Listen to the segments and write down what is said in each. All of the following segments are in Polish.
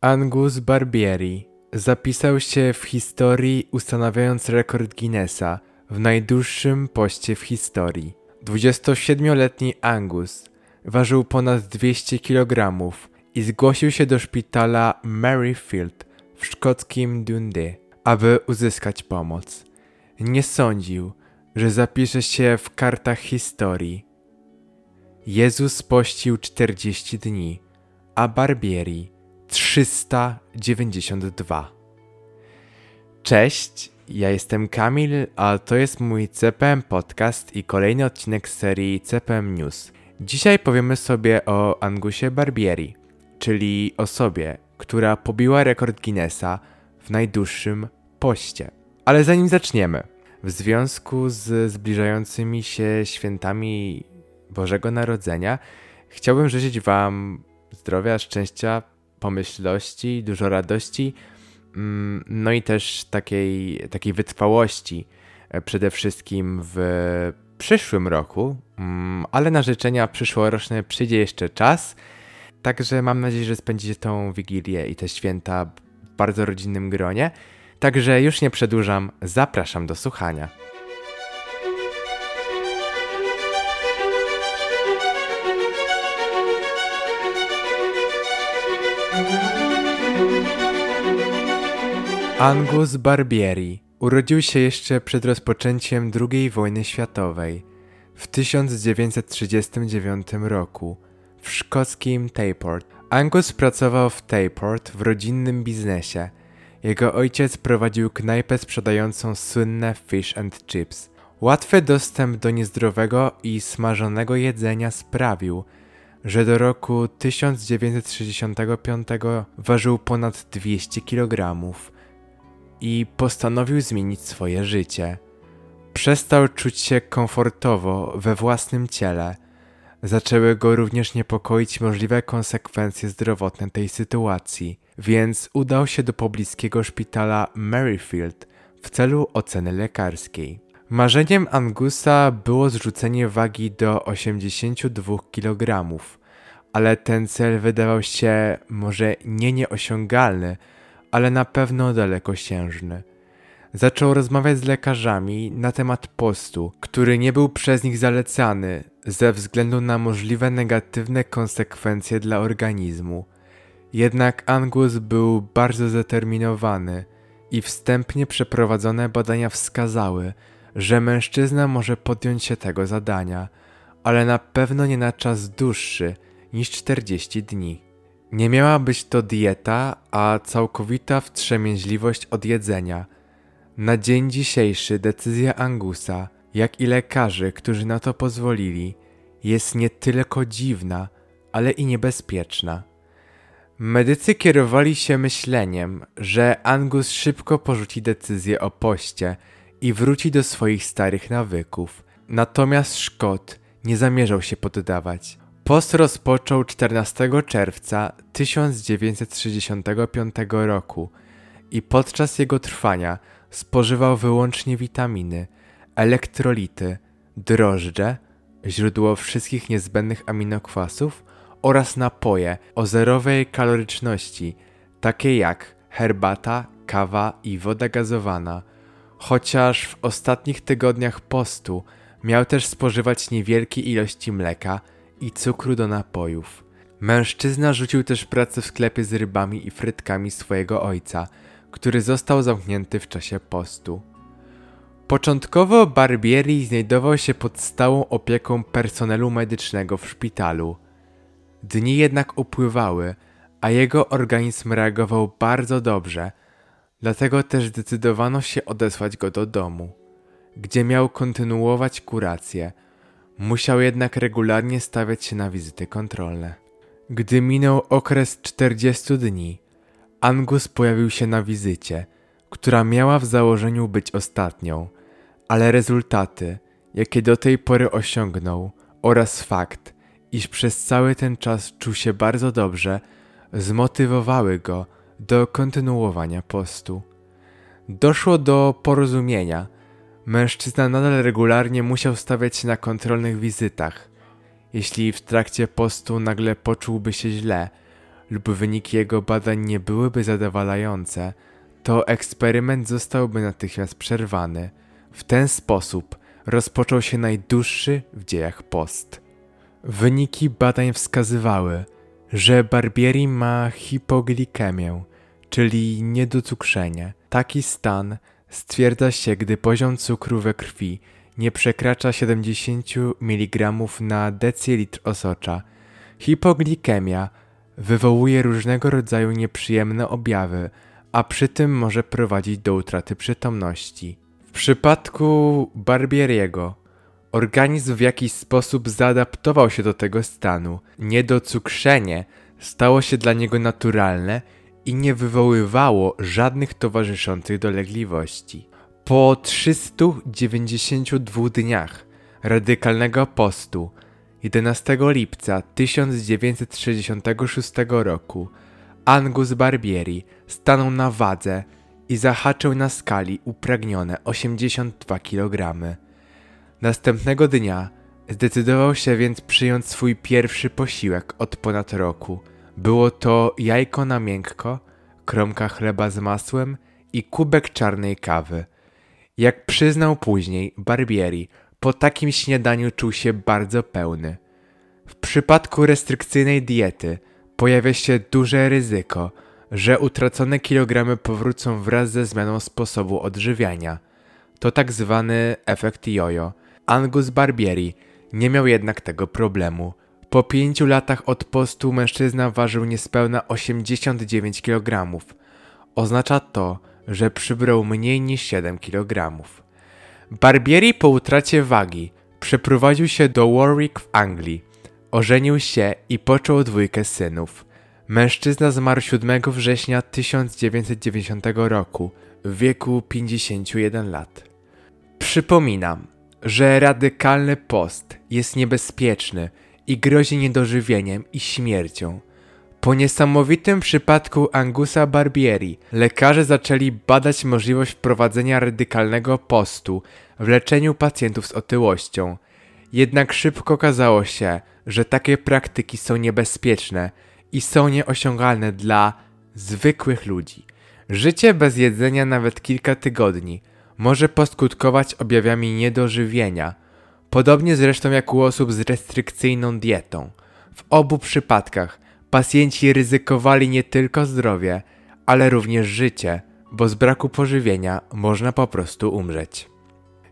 Angus Barbieri zapisał się w historii ustanawiając rekord Guinnessa w najdłuższym poście w historii. 27-letni Angus ważył ponad 200 kg i zgłosił się do szpitala Maryfield w szkockim Dundee, aby uzyskać pomoc. Nie sądził, że zapisze się w kartach historii. Jezus pościł 40 dni, a Barbieri 392. Cześć, ja jestem Kamil, a to jest mój CPM Podcast i kolejny odcinek serii CPM News. Dzisiaj powiemy sobie o Angusie Barbieri, czyli osobie, która pobiła rekord Guinnessa w najdłuższym poście. Ale zanim zaczniemy, w związku z zbliżającymi się świętami Bożego Narodzenia, chciałbym życzyć Wam zdrowia, szczęścia, pomyślności, dużo radości, mm, no i też takiej, takiej wytrwałości e, przede wszystkim w przyszłym roku, mm, ale na życzenia przyszłoroczne przyjdzie jeszcze czas, także mam nadzieję, że spędzicie tą Wigilię i te święta w bardzo rodzinnym gronie. Także już nie przedłużam, zapraszam do słuchania. Angus Barbieri urodził się jeszcze przed rozpoczęciem II wojny światowej w 1939 roku w szkockim Tayport. Angus pracował w Tayport w rodzinnym biznesie. Jego ojciec prowadził knajpę sprzedającą słynne fish and chips. Łatwy dostęp do niezdrowego i smażonego jedzenia sprawił, że do roku 1965 ważył ponad 200 kg i postanowił zmienić swoje życie. Przestał czuć się komfortowo we własnym ciele. Zaczęły go również niepokoić możliwe konsekwencje zdrowotne tej sytuacji, więc udał się do pobliskiego szpitala Maryfield w celu oceny lekarskiej. Marzeniem Angusa było zrzucenie wagi do 82 kg, ale ten cel wydawał się może nie nieosiągalny, ale na pewno dalekosiężny. Zaczął rozmawiać z lekarzami na temat postu, który nie był przez nich zalecany ze względu na możliwe negatywne konsekwencje dla organizmu. Jednak Angus był bardzo zdeterminowany i wstępnie przeprowadzone badania wskazały, że mężczyzna może podjąć się tego zadania, ale na pewno nie na czas dłuższy niż 40 dni. Nie miała być to dieta, a całkowita wstrzemięźliwość od jedzenia. Na dzień dzisiejszy decyzja Angusa, jak i lekarzy, którzy na to pozwolili, jest nie tylko dziwna, ale i niebezpieczna. Medycy kierowali się myśleniem, że Angus szybko porzuci decyzję o poście i wróci do swoich starych nawyków. Natomiast Szkot nie zamierzał się poddawać. Post rozpoczął 14 czerwca 1965 roku i podczas jego trwania spożywał wyłącznie witaminy, elektrolity, drożdże, źródło wszystkich niezbędnych aminokwasów oraz napoje o zerowej kaloryczności, takie jak herbata, kawa i woda gazowana. Chociaż w ostatnich tygodniach postu miał też spożywać niewielkie ilości mleka, i cukru do napojów. Mężczyzna rzucił też pracę w sklepie z rybami i frytkami swojego ojca, który został zamknięty w czasie postu. Początkowo Barbieri znajdował się pod stałą opieką personelu medycznego w szpitalu. Dni jednak upływały, a jego organizm reagował bardzo dobrze, dlatego też zdecydowano się odesłać go do domu, gdzie miał kontynuować kurację – Musiał jednak regularnie stawiać się na wizyty kontrolne. Gdy minął okres 40 dni, Angus pojawił się na wizycie, która miała w założeniu być ostatnią, ale rezultaty, jakie do tej pory osiągnął, oraz fakt, iż przez cały ten czas czuł się bardzo dobrze, zmotywowały go do kontynuowania postu. Doszło do porozumienia, Mężczyzna nadal regularnie musiał stawiać się na kontrolnych wizytach. Jeśli w trakcie postu nagle poczułby się źle lub wyniki jego badań nie byłyby zadowalające, to eksperyment zostałby natychmiast przerwany. W ten sposób rozpoczął się najdłuższy w dziejach post. Wyniki badań wskazywały, że Barbieri ma hipoglikemię, czyli niedocukrzenie. Taki stan stwierdza się, gdy poziom cukru we krwi nie przekracza 70 mg na decylitr osocza. Hipoglikemia wywołuje różnego rodzaju nieprzyjemne objawy, a przy tym może prowadzić do utraty przytomności. W przypadku Barbieriego organizm w jakiś sposób zaadaptował się do tego stanu. Niedocukrzenie stało się dla niego naturalne i nie wywoływało żadnych towarzyszących dolegliwości. Po 392 dniach radykalnego postu 11 lipca 1966 roku Angus Barbieri stanął na wadze i zahaczył na skali upragnione 82 kg. Następnego dnia zdecydował się więc przyjąć swój pierwszy posiłek od ponad roku. Było to jajko na miękko, kromka chleba z masłem i kubek czarnej kawy. Jak przyznał później Barbieri, po takim śniadaniu czuł się bardzo pełny. W przypadku restrykcyjnej diety pojawia się duże ryzyko, że utracone kilogramy powrócą wraz ze zmianą sposobu odżywiania. To tak zwany efekt jojo. Angus Barbieri nie miał jednak tego problemu. Po pięciu latach od postu mężczyzna ważył niespełna 89 kg. Oznacza to, że przybrał mniej niż 7 kg. Barbieri po utracie wagi przeprowadził się do Warwick w Anglii. Ożenił się i począł dwójkę synów. Mężczyzna zmarł 7 września 1990 roku w wieku 51 lat. Przypominam, że radykalny post jest niebezpieczny i grozi niedożywieniem i śmiercią. Po niesamowitym przypadku Angusa Barbieri lekarze zaczęli badać możliwość wprowadzenia radykalnego postu w leczeniu pacjentów z otyłością. Jednak szybko okazało się, że takie praktyki są niebezpieczne i są nieosiągalne dla zwykłych ludzi. Życie bez jedzenia nawet kilka tygodni może poskutkować objawami niedożywienia, podobnie zresztą jak u osób z restrykcyjną dietą. W obu przypadkach pacjenci ryzykowali nie tylko zdrowie, ale również życie, bo z braku pożywienia można po prostu umrzeć.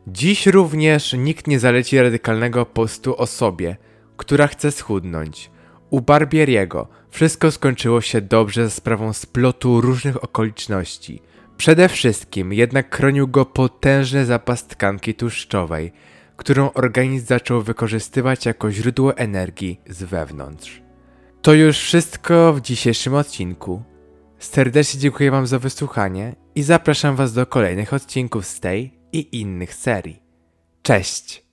Dziś również nikt nie zaleci radykalnego postu osobie, która chce schudnąć. U Barbieriego wszystko skończyło się dobrze za sprawą splotu różnych okoliczności. Przede wszystkim jednak chronił go potężny zapas tkanki tłuszczowej, którą organizm zaczął wykorzystywać jako źródło energii z wewnątrz. To już wszystko w dzisiejszym odcinku. Serdecznie dziękuję Wam za wysłuchanie i zapraszam Was do kolejnych odcinków z tej i innych serii. Cześć!